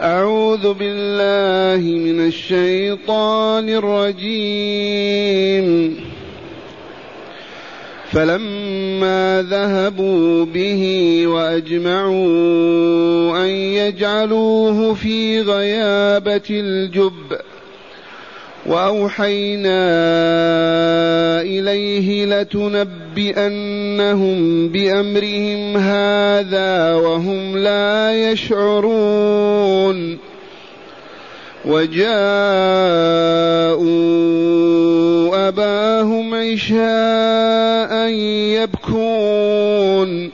أعوذ بالله من الشيطان الرجيم. فلما ذهبوا به وأجمعوا أن يجعلوه في غيابة الجب وأوحينا إليه لتنبئنهم بأمرهم هذا وهم لا يشعرون وجاءوا أباهم عشاء يبكون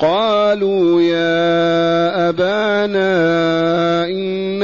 قالوا يا أبانا إنا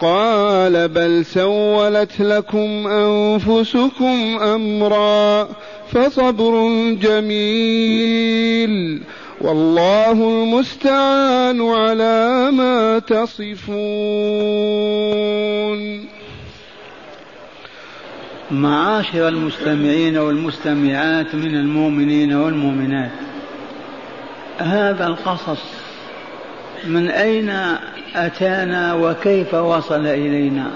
قال بل سولت لكم أنفسكم أمرا فصبر جميل والله المستعان على ما تصفون. معاشر المستمعين والمستمعات من المؤمنين والمؤمنات هذا القصص من أين أتانا وكيف وصل إلينا؟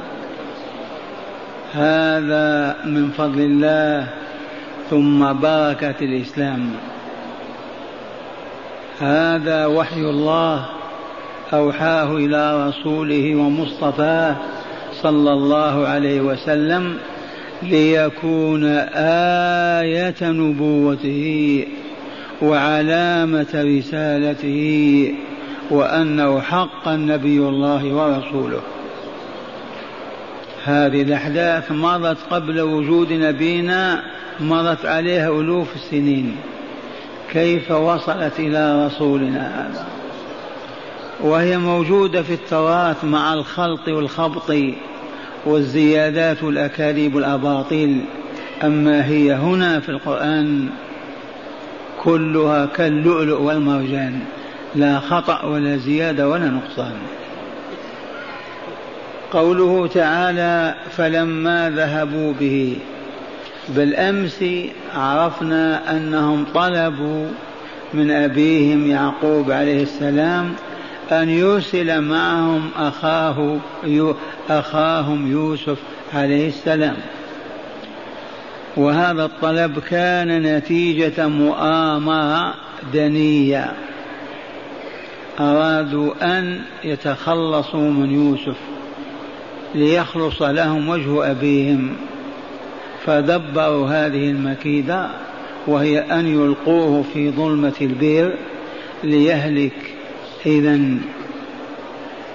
هذا من فضل الله ثم بركة الإسلام. هذا وحي الله أوحاه إلى رسوله ومصطفاه صلى الله عليه وسلم ليكون آية نبوته وعلامة رسالته. وأنه حقا نبي الله ورسوله. هذه الأحداث مضت قبل وجود نبينا مضت عليها ألوف السنين. كيف وصلت إلى رسولنا هذا؟ وهي موجودة في التراث مع الخلط والخبط والزيادات والأكاذيب والأباطيل. أما هي هنا في القرآن كلها كاللؤلؤ والمرجان. لا خطأ ولا زيادة ولا نقصان. قوله تعالى فلما ذهبوا به. بالأمس عرفنا أنهم طلبوا من أبيهم يعقوب عليه السلام أن يرسل معهم أخاه أخاهم يوسف عليه السلام. وهذا الطلب كان نتيجة مؤامرة دنية. أرادوا أن يتخلصوا من يوسف ليخلص لهم وجه أبيهم فدبروا هذه المكيدة وهي أن يلقوه في ظلمة البئر ليهلك. إذا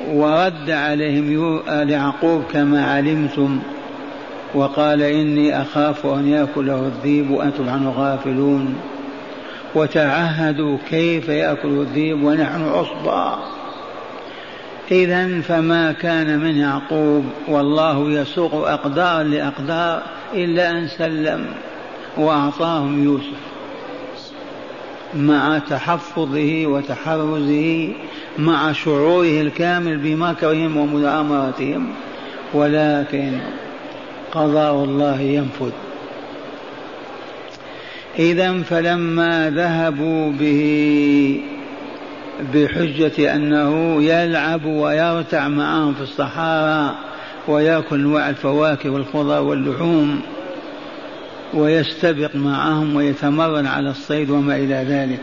ورد عليهم يعقوب كما علمتم وقال إني أخاف أن يأكله الذيب وأنتم عنه غافلون. وتعهدوا كيف يأكل الذيب ونحن عصبة إذا فما كان من يعقوب والله يسوق أقدار لأقدار إلا أن سلم وأعطاهم يوسف. مع تحفظه وتحرزه مع شعوره الكامل بمكرهم ومؤامرتهم ولكن قضاء الله ينفذ. إذا فلما ذهبوا به بحجة أنه يلعب ويرتع معهم في الصحارى ويأكل أنواع الفواكه والخضر واللحوم ويستبق معهم ويتمرن على الصيد وما إلى ذلك.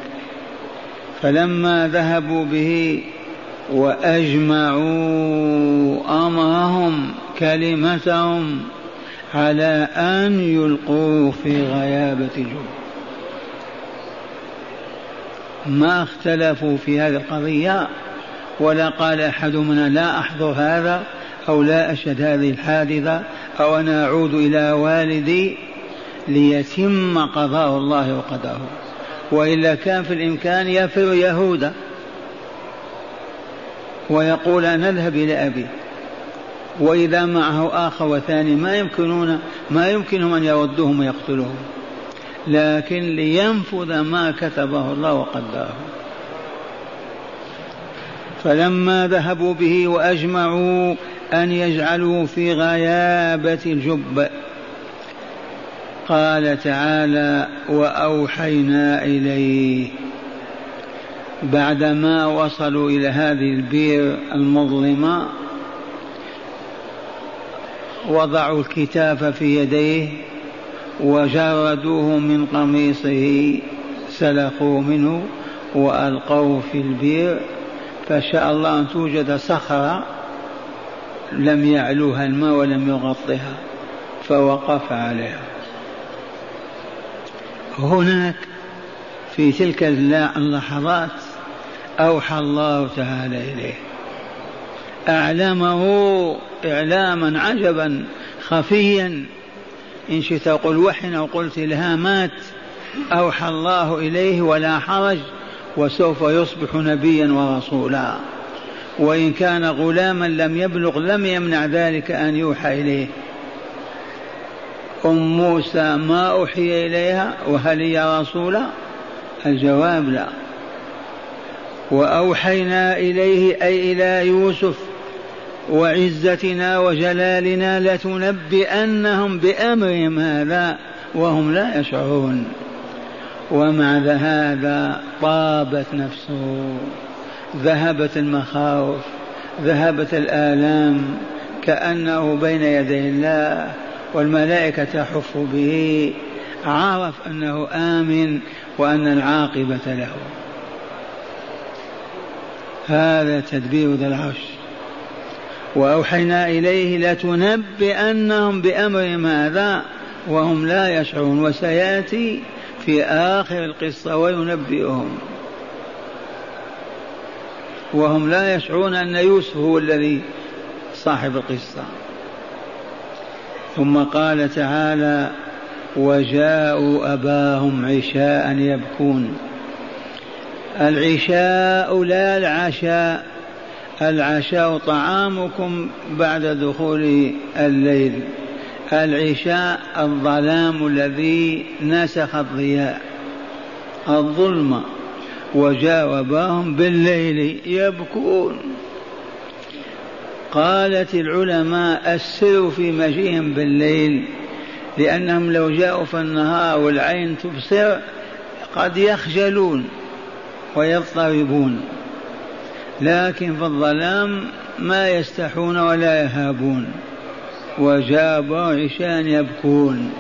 فلما ذهبوا به وأجمعوا أمرهم كلمتهم على أن يلقوه في غيابة الجب ما اختلفوا في هذه القضية ولا قال أحدهما لا أحضر هذا أو لا أشهد هذه الحادثة أو أنا أعود إلى والدي ليتم قضاء الله وقدره وإلا كان في الإمكان يفر يهودا ويقول نذهب إلى أبي. وإذا معه آخر وثاني ما يمكنون ما يمكنهم أن يردوهم ويقتلوهم. لكن لينفذ ما كتبه الله وقدره. فلما ذهبوا به وأجمعوا أن يجعلوه في غيابة الجب قال تعالى وأوحينا إليه. بعدما وصلوا إلى هذه البير المظلمة وضعوا الكتاب في يديه وجردوه من قميصه سلخوه منه وألقوه في البير فشاء الله أن توجد صخرة لم يعلوها الماء ولم يغطها فوقف عليها. هناك في تلك اللحظات أوحى الله تعالى إليه. أعلمه إعلاما عجبا خفيا. إن شئت قل وحي أو قلت إلهامات أوحى الله إليه ولا حرج وسوف يصبح نبيا ورسولا. وإن كان غلاما لم يبلغ لم يمنع ذلك أن يوحى إليه. أم موسى ما أوحي إليها؟ وهل هي رسولا؟ الجواب لا. وأوحينا إليه أي إلى يوسف وعزتنا وجلالنا لتنبئنهم بأمرهم هذا وهم لا يشعرون. ومع هذا طابت نفسه ذهبت المخاوف ذهبت الآلام كأنه بين يدي الله والملائكة تحف به عرف أنه آمن وأن العاقبة له. هذا تدبير ذا العرش. وأوحينا إليه لتنبئنهم بأمرهم هذا وهم لا يشعرون. وسيأتي في آخر القصة وينبئهم. وهم لا يشعرون أن يوسف هو الذي صاحب القصة. ثم قال تعالى وجاءوا أباهم عشاء يبكون. العشاء لا العشاء العشاء طعامكم بعد دخول الليل. العشاء الظلام الذي نسخ الضياء الظلمة وجاوبهم بالليل يبكون. قالت العلماء السر في مجيئهم بالليل لأنهم لو جاءوا في النهار والعين تبصر قد يخجلون ويضطربون. لكن في الظلام ما يستحون ولا يهابون وجابوا عشان يبكون.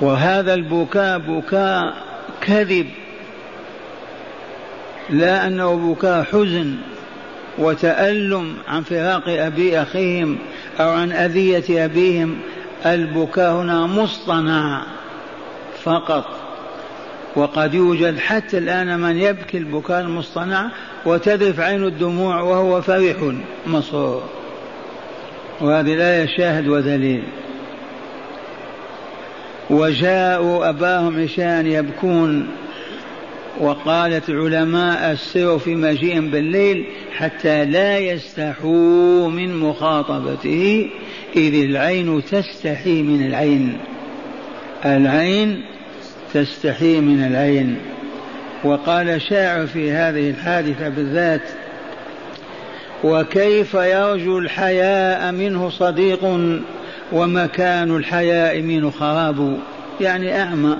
وهذا البكاء بكاء كذب لا أنه بكاء حزن وتألم عن فراق أبي أخيهم أو عن أذية أبيهم. البكاء هنا مصطنع فقط. وقد يوجد حتى الآن من يبكي البكاء المصطنع وتذرف عين الدموع وهو فرح مسرور وهذه الآية شاهد ودليل وجاءوا أباهم عشاء يبكون وقالت علماء السر في مجيئهم بالليل حتى لا يستحوا من مخاطبته إذ العين تستحي من العين. العين تستحي من العين. وقال شاعر في هذه الحادثة بالذات وكيف يرجو الحياء منه صديق ومكان الحياء منه خراب؟ يعني أعمى.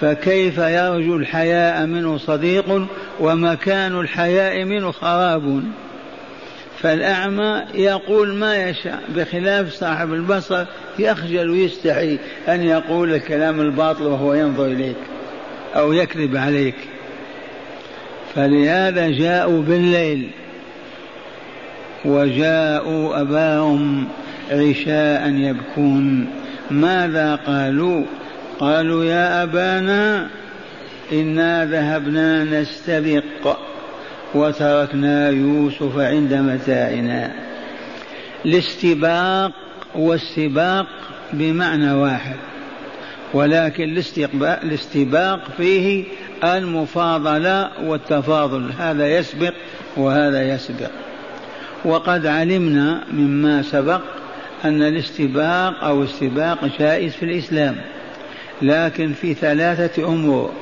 فكيف يرجو الحياء منه صديق ومكان الحياء منه خراب؟ فالأعمى يقول ما يشاء بخلاف صاحب البصر يخجل ويستحي أن يقول الكلام الباطل وهو ينظر إليك أو يكذب عليك. فلهذا جاءوا بالليل وجاءوا أباهم عشاء يبكون. ماذا قالوا؟ قالوا يا أبانا إنا ذهبنا نستبق. وتركنا يوسف عند متاعنا. الاستباق والسباق بمعنى واحد ولكن الاستباق فيه المفاضلة والتفاضل. هذا يسبق وهذا يسبق. وقد علمنا مما سبق أن الاستباق أو السباق جائز في الإسلام لكن في ثلاثة أمور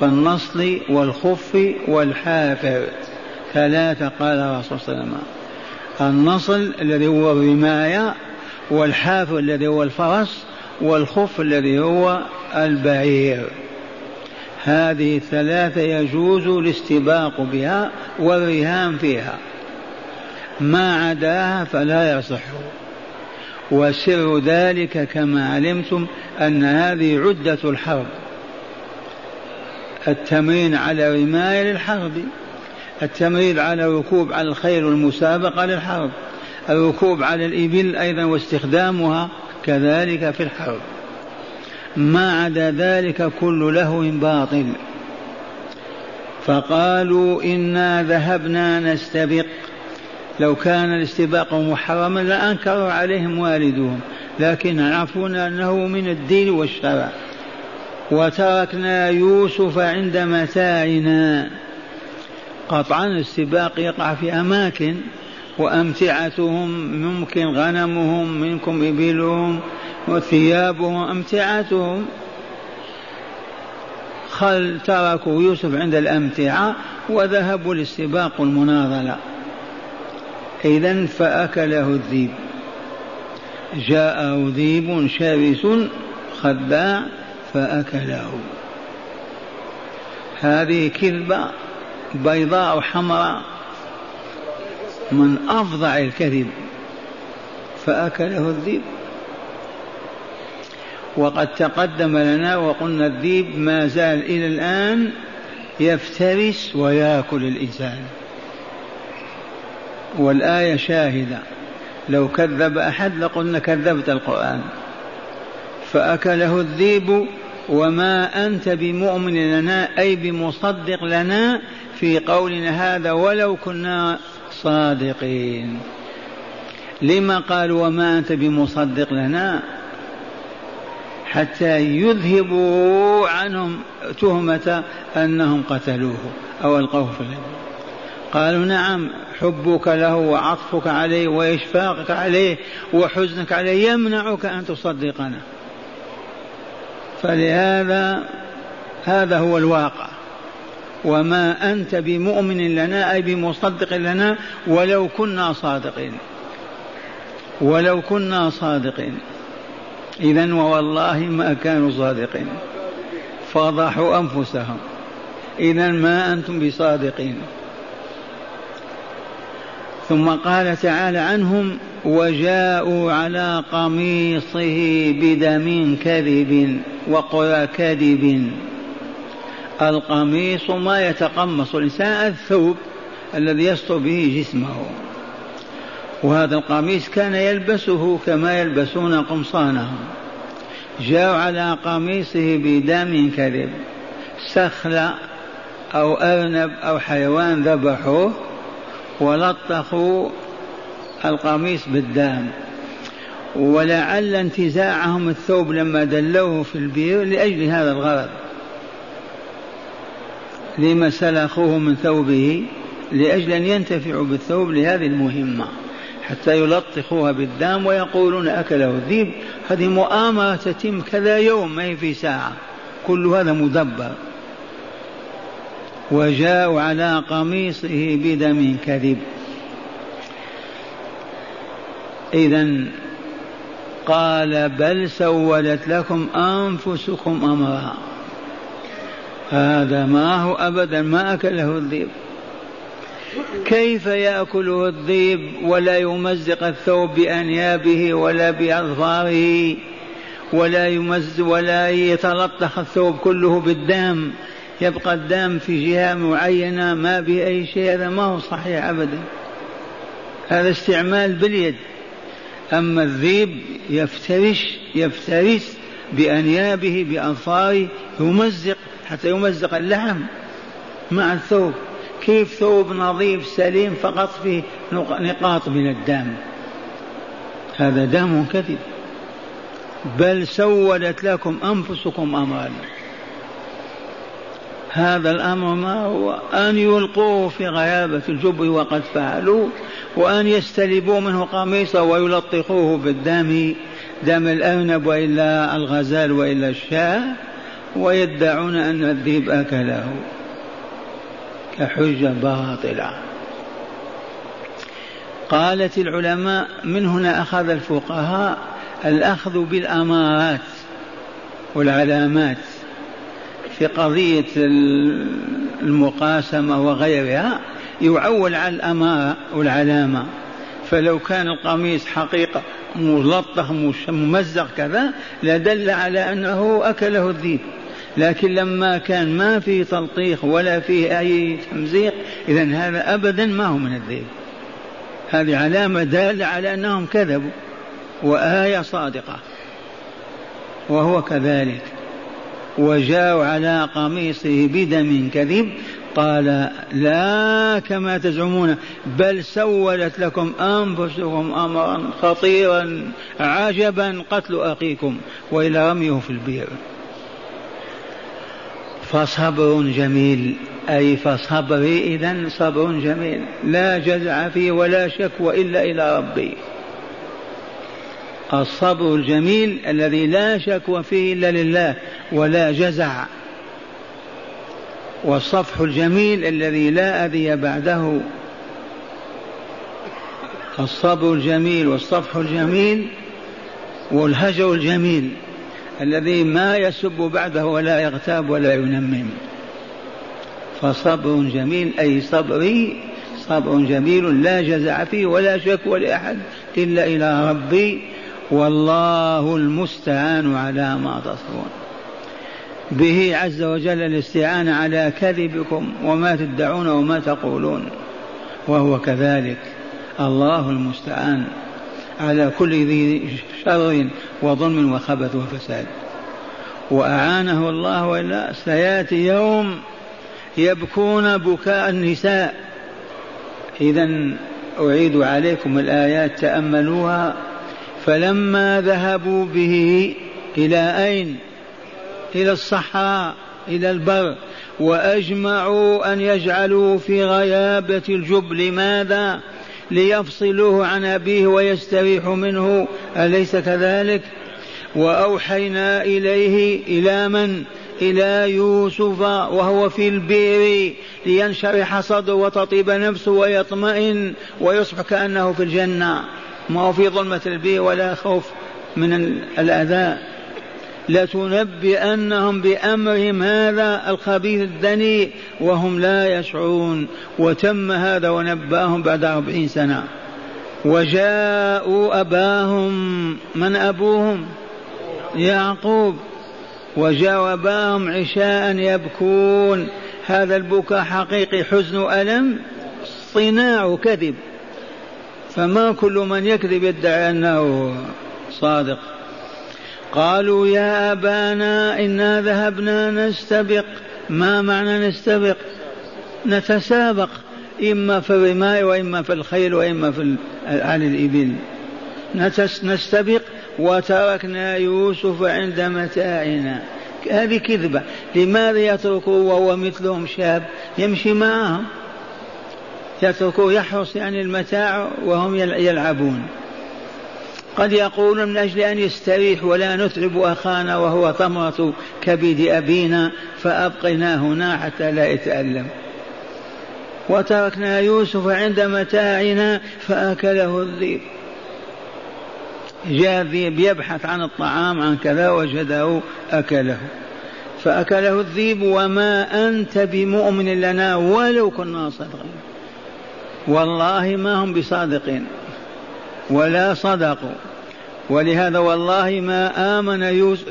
فالنصل والخف والحافر. ثلاثة قال الرسول صلى الله عليه وسلم. النصل الذي هو الرماية والحافر الذي هو الفرس والخف الذي هو البعير. هذه الثلاثة يجوز الاستباق بها والرهان فيها. ما عداها فلا يصح. وسر ذلك كما علمتم أن هذه عدة الحرب. التمرين على رماية للحرب. التمرين على الركوب على الخيل والمسابقة للحرب. الركوب على الإبل أيضا واستخدامها كذلك في الحرب. ما عدا ذلك كل لهو باطل. فقالوا إنا ذهبنا نستبق. لو كان الاستباق محرما لأنكر عليهم والدهم. لكن عرفونا أنه من الدين والشرع. وتركنا يوسف عند متاعنا. قطعا السباق يقع في أماكن وأمتعتهم ممكن غنمهم منكم إبلهم وثيابهم أمتعتهم خل تركوا يوسف عند الأمتعة وذهبوا للسباق المناضلة إذا فأكله الذيب. جاءه ذيب شرس خداع فأكله. هذه كذبة بيضاء حمراء من أفظع الكذب فأكله الذيب وقد تقدم لنا وقلنا الذيب ما زال إلى الآن يفترس ويأكل الإنسان. والآية شاهدة لو كذب أحد لقلنا كذبت القرآن. فأكله الذيب وما أنت بمؤمن لنا أي بمصدق لنا في قولنا هذا ولو كنا صادقين. لما قال وما أنت بمصدق لنا؟ حتى يذهبوا عنهم تهمة أنهم قتلوه أو ألقوه في الهدى قالوا نعم حبك له وعطفك عليه وإشفاقك عليه وحزنك عليه يمنعك أن تصدقنا. فلهذا هذا هو الواقع. وما أنت بمؤمن لنا أي بمصدق لنا ولو كنا صادقين. ولو كنا صادقين. إذا ووالله ما كانوا صادقين. فضحوا أنفسهم. إذا ما أنتم بصادقين. ثم قال تعالى عنهم وجاءوا على قميصه بدم كذب وقرى كذب. القميص ما يتقمص الإنسان الثوب الذي يستر به جسمه. وهذا القميص كان يلبسه كما يلبسون قمصانهم جاءوا على قميصه بدم كذب سخل أو أرنب أو حيوان ذبحوه ولطخوا القميص بالدم. ولعل انتزاعهم الثوب لما دلوه في البير لأجل هذا الغرض. لما سلخوه من ثوبه لأجل أن ينتفعوا بالثوب لهذه المهمة حتى يلطخوها بالدم ويقولون أكله الذيب هذه مؤامرة تتم كذا يوم ما هي في ساعة. كل هذا مدبر. وجاءوا على قميصه بدم كذب. إذا قال بل سولت لكم أنفسكم أمرا. هذا ما هو أبدا ما أكله الذئب. كيف يأكله الذئب ولا يمزق الثوب بأنيابه ولا بأظفاره ولا يمز ولا يتلطخ الثوب كله بالدم؟ يبقى الدم في جهة معينة ما به أي شيء هذا ما هو صحيح أبدا. هذا استعمال باليد. أما الذيب يفترش يفترس بأنيابه بأظفاره يمزق حتى يمزق اللحم مع الثوب. كيف ثوب نظيف سليم فقط فيه نقاط من الدم؟ هذا دم كذب بل سولت لكم أنفسكم أمرا هذا الأمر ما هو؟ أن يلقوه في غيابة الجب وقد فعلوا وأن يستلبوا منه قميصه ويلطخوه بالدم. دم الأرنب وإلا الغزال وإلا الشاة. ويدعون أن الذئب أكله كحجة باطلة. قالت العلماء من هنا أخذ الفقهاء الأخذ بالأمارات والعلامات في قضية المقاسمة وغيرها يعول على الأمارة والعلامة. فلو كان القميص حقيقة ملطخ ممزق كذا لدل على أنه أكله الذيب لكن لما كان ما في تلطيخ ولا فيه أي تمزيق إذا هذا أبدا ما هو من الذيب هذه علامة دالة على أنهم كذبوا وآية صادقة وهو كذلك. وجاءوا على قميصه بدم كذب قال لا كما تزعمون بل سولت لكم أنفسكم امرا خطيرا عجبا قتل أخيكم وإلى رميه في البئر. فصبر جميل أي فصبري اذا صبر جميل. لا جزع فيه ولا شكوى الا إلى ربي. الصبر الجميل الذي لا شكوى فيه إلا لله ولا جزع. والصفح الجميل الذي لا أذي بعده. الصبر الجميل والصفح الجميل والهجر الجميل. الذي ما يسب بعده ولا يغتاب ولا ينمم. فصبر جميل أي صبري صبر جميل لا جزع فيه ولا شكوى لأحد إلا إلى ربي والله المستعان على ما تصفون به عز وجل الاستعانة على كذبكم وما تدعون وما تقولون وهو كذلك الله المستعان. على كل ذي شر وظلم وخبث وفساد. وأعانه الله وإلا سيأتي يوم يبكون بكاء النساء. إذا أعيد عليكم الآيات تأملوها. فلما ذهبوا به إلى أين؟ إلى الصحراء إلى البر وأجمعوا أن يجعلوه في غيابة الجب لماذا؟ ليفصلوه عن أبيه ويستريحوا منه أليس كذلك؟ وأوحينا إليه إلى من؟ إلى يوسف وهو في البئر لينشرح صدره وتطيب نفسه ويطمئن ويصبح كأنه في الجنة ما هو في ظلمة البئر ولا خوف من الأذى لتنبئنهم بأمرهم هذا الخبيث الدني وهم لا يشعرون. وتم هذا ونبأهم بعد أربعين سنة. وجاءوا أباهم. من أبوهم؟ يعقوب. وجاءوا أباهم عشاء يبكون. هذا البكاء حقيقي حزن ألم صناع كذب فما كل من يكذب يدعي أنه صادق. قالوا يا أبانا إنا ذهبنا نستبق. ما معنى نستبق؟ نتسابق إما في الرماء وإما في الخيل وإما في على الإبل. نستبق وتركنا يوسف عند متاعنا. هذه كذبة. لماذا يتركه وهو مثلهم شاب؟ يمشي معهم. يتركه يحرص يعني المتاع وهم يلعبون. قد يقول من أجل أن يستريح ولا نتعب أخانا وهو ثمرة كبد أبينا فأبقنا هنا حتى لا يتألم. وتركنا يوسف عند متاعنا فأكله الذئب. جاء الذئب يبحث عن الطعام عن كذا وجده أكله. فأكله الذئب وما أنت بمؤمن لنا ولو كنا صادقين. والله ما هم بصادقين ولا صدقوا. ولهذا والله ما آمن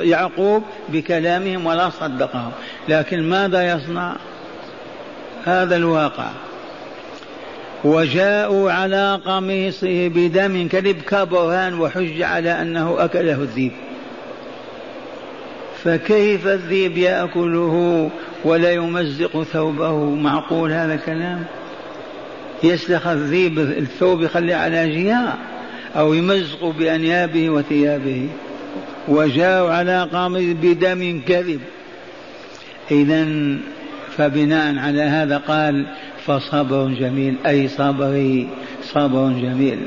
يعقوب بكلامهم ولا صدقهم. لكن ماذا يصنع؟ هذا الواقع. وجاءوا على قميصه بدم كذب كبرهان وحج على أنه أكله الذيب. فكيف الذيب يأكله ولا يمزق ثوبه؟ معقول هذا الكلام؟ يسلخ الذيب الثوب يخلي على جهه أو يمزق بأنيابه وثيابه وجاءوا على قامه بدم كذب. إذا فبناء على هذا قال فصبر جميل أي صبري صبر جميل.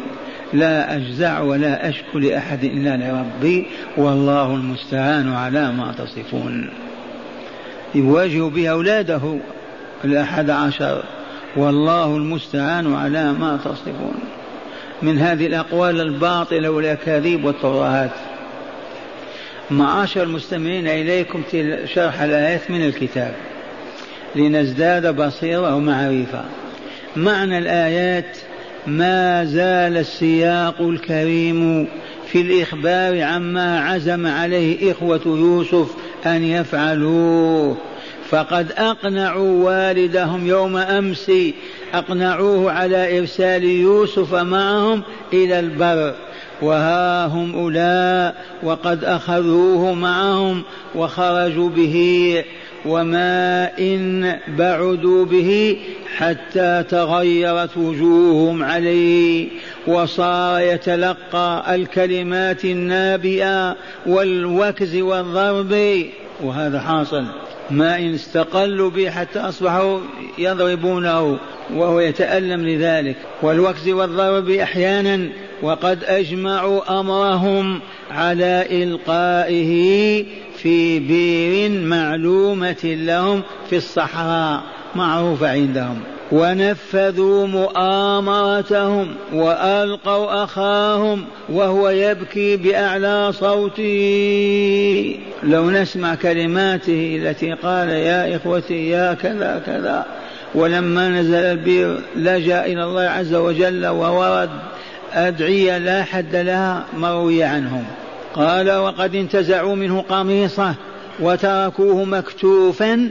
لا أجزع ولا أشكو لأحد إلا لربي والله المستعان على ما تصفون. يواجه به أولاده الأحد عشر والله المستعان على ما تصفون. من هذه الأقوال الباطلة والأكاذيب والترهات معاشر المستمعين إليكم شرح الآيات من الكتاب. لنزداد بصيرة ومعرفة. معنى الآيات ما زال السياق الكريم في الإخبار عما عزم عليه إخوة يوسف أن يفعلوه. فقد أقنعوا والدهم يوم أمس أقنعوه على إرسال يوسف معهم إلى البر. وها هم أولاء وقد أخذوه معهم وخرجوا به وما إن بعدوا به حتى تغيرت وجوههم عليه. وصار يتلقى الكلمات النابئة والوكز والضرب. وهذا حاصل. ما إن استقلوا به حتى أصبحوا يضربونه وهو يتألم لذلك. والوكز والضرب أحيانا وقد أجمعوا أمرهم على إلقائه في بير معلومة لهم في الصحراء معروفة عندهم. ونفذوا مؤامرتهم وألقوا أخاهم وهو يبكي بأعلى صوته. لو نسمع كلماته التي قال يا إخوتي يا كذا كذا. ولما نزل البير لجأ إلى الله عز وجل وورد أدعية لا حد لها مروية عنهم. قال وقد انتزعوا منه قميصة وتركوه مكتوفا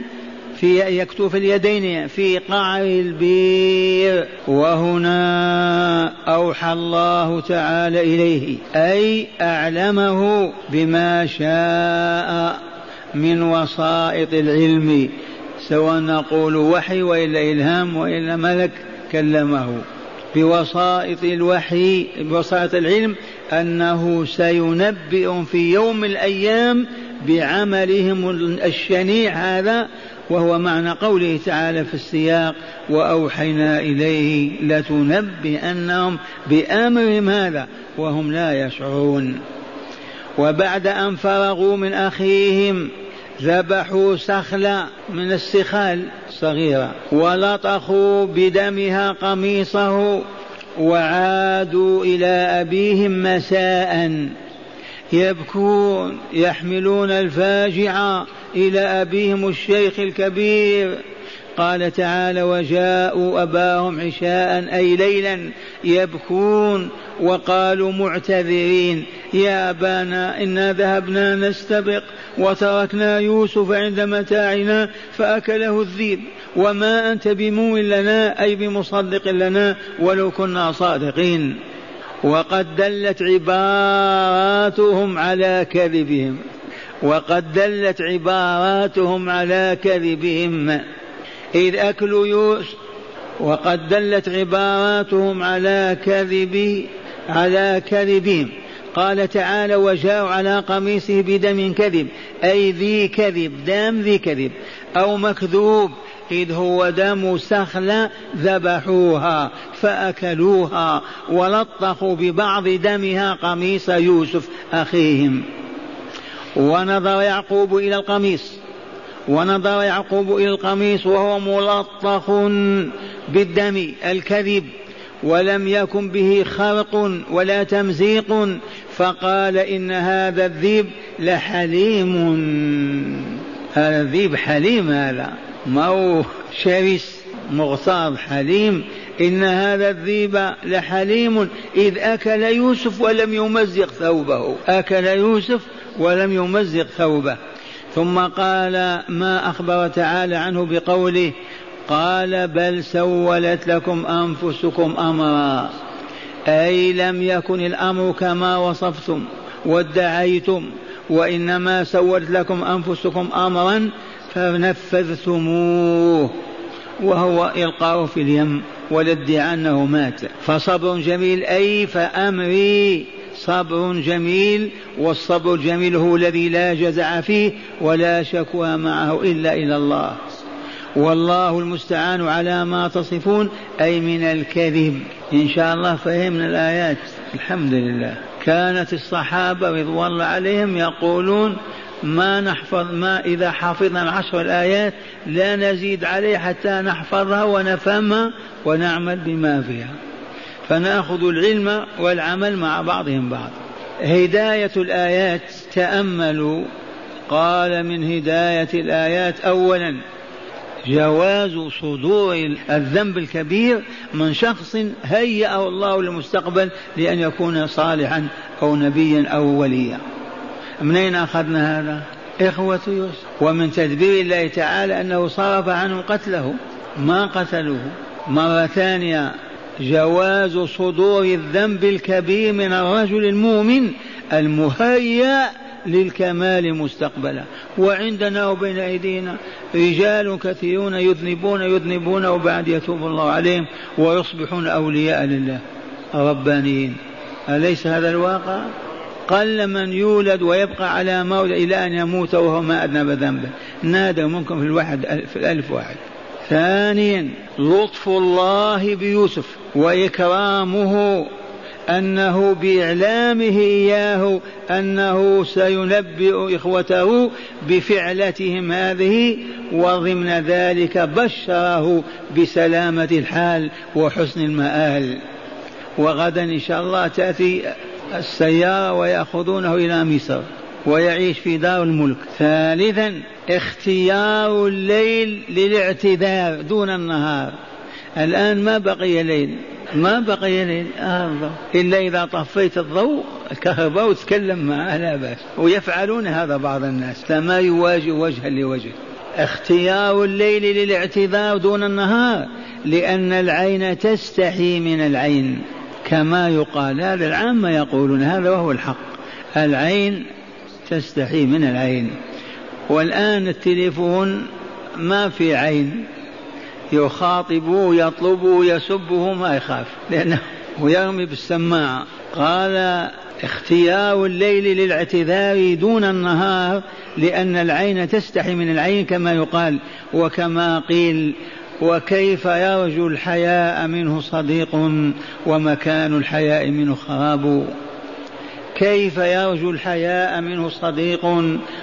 في يكتوف اليدين في قعر البير وهنا أوحى الله تعالى إليه أي أعلمه بما شاء من وسائط العلم سواء نقول وحي وإلا إلهام وإلا ملك كلمه. بوسائط الوحي بوسائط العلم أنه سينبئ في يوم الأيام بعملهم الشنيع هذا وهو معنى قوله تعالى في السياق وأوحينا إليه لتنبئنهم بأمرهم هذا وهم لا يشعرون. وبعد أن فرغوا من أخيهم ذبحوا سخلا من السخال صغيرة ولطخوا بدمها قميصه وعادوا إلى أبيهم مساء. يبكون يحملون الفاجعة إلى أبيهم الشيخ الكبير. قال تعالى وجاءوا أباهم عشاء أي ليلا يبكون وقالوا معتذرين يا أبانا إنا ذهبنا نستبق وتركنا يوسف عند متاعنا فأكله الذيب وما أنت بمؤمن لنا أي بمصدق لنا ولو كنا صادقين. وقد دلت عباراتهم على كذبهم. وقد دلت عباراتهم على كذبهم. إذ أكلوا يوسف وقد دلت عباراتهم على كذب على كذبهم. قال تعالى وجاءوا على قميصه بدم كذب أي ذي كذب دم ذي كذب أو مكذوب. إذ هو دم سخلة ذبحوها فأكلوها ولطخوا ببعض دمها قميص يوسف أخيهم. ونظر يعقوب إلى القميص. ونظر يعقوب إلى القميص وهو ملطخ بالدم الكذب ولم يكن به خرق ولا تمزيق فقال إن هذا الذيب لحليم. هذا الذيب حليم هذا. ما هو شرس مغتاظ حليم إن هذا الذيب لحليم إذ أكل يوسف ولم يمزق ثوبه. أكل يوسف ولم يمزق ثوبه. ثم قال ما أخبر تعالى عنه بقوله قال بل سولت لكم أنفسكم أمرا. أي لم يكن الأمر كما وصفتم وادعيتم وإنما سولت لكم أنفسكم أمرا فنفذتموه وهو إلقاؤه في اليم والادعاء أنه مات. فصبر جميل أي فأمري. صبر جميل والصبر الجميل هو الذي لا جزع فيه ولا شكوى معه إلا إلى الله. والله المستعان على ما تصفون أي من الكذب. إن شاء الله فهمنا الآيات. الحمد لله. كانت الصحابة رضوان الله عليهم يقولون ما نحفظ ما إذا حفظنا العشر الآيات لا نزيد عليه حتى نحفظها ونفهمها ونعمل بما فيها. فنأخذ العلم والعمل مع بعضهم بعض. هداية الآيات تأملوا. قال من هداية الآيات أولا جواز صدور الذنب الكبير من شخص هيأه الله للمستقبل لأن يكون صالحا أو نبيا أو وليا. من أين أخذنا هذا؟ إخوة يوسف. ومن تدبير الله تعالى أنه صرف عنهم قتله ما قتلوه. مرة ثانية جواز صدور الذنب الكبير من الرجل المؤمن المهيأ للكمال مستقبلا. وعندنا وبين أيدينا رجال كثيرون يذنبون يذنبون وبعد يتوب الله عليهم ويصبحون أولياء لله. ربانيين. أليس هذا الواقع؟ قل من يولد ويبقى على موت إلى أن يموت وهو ما أذنب ذنبا. نادى منكم في الواحد في الألف واحد. ثانيا لطف الله بيوسف وإكرامه أنه بإعلامه إياه أنه سينبئ إخوته بفعلتهم هذه وضمن ذلك بشره بسلامة الحال وحسن المآل. وغدا إن شاء الله تأتي السيارة ويأخذونه إلى مصر ويعيش في دار الملك. ثالثا اختيار الليل للاعتذار دون النهار. الآن ما بقي ليل. ما بقي ليل. آه. إلا إذا طفيت الضوء الكهرباء وتكلم معه لا بأس. ويفعلون هذا بعض الناس. فما يواجه وجها لوجه. اختيار الليل للاعتذار دون النهار لأن العين تستحي من العين. كما يقال هذا العامة يقولون هذا وهو الحق. العين تستحي من العين. والآن التليفون ما في عين. يخاطبه يطلبه يسبه ما يخاف لأنه يرمي بالسماعة قال اختيار الليل للاعتذار دون النهار لأن العين تستحي من العين كما يقال. وكما قيل وكيف يرجو الحياء منه صديق ومكان الحياء منه خراب؟ كيف يرجو الحياء منه صديق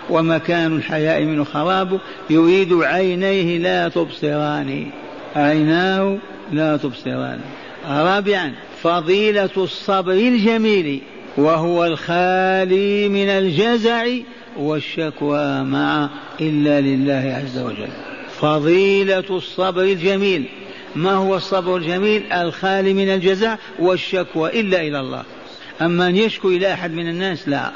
ومكان الحياء منه خراب؟ يريد عينيه لا تبصران. عيناه لا تبصران. رابعا فضيلة الصبر الجميل وهو الخالي من الجزع والشكوى مع إلا لله عز وجل. فضيلة الصبر الجميل. ما هو الصبر الجميل؟ الخالي من الجزع والشكوى إلا إلى الله. أما أن يشكو إلى أحد من الناس لا.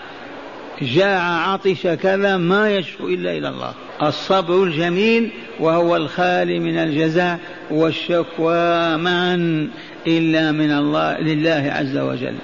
جاع عطش كذا ما يشكو إلا إلى الله. الصبر الجميل وهو الخالي من الجزاء والشكوى معا إلا من الله لله عز وجل.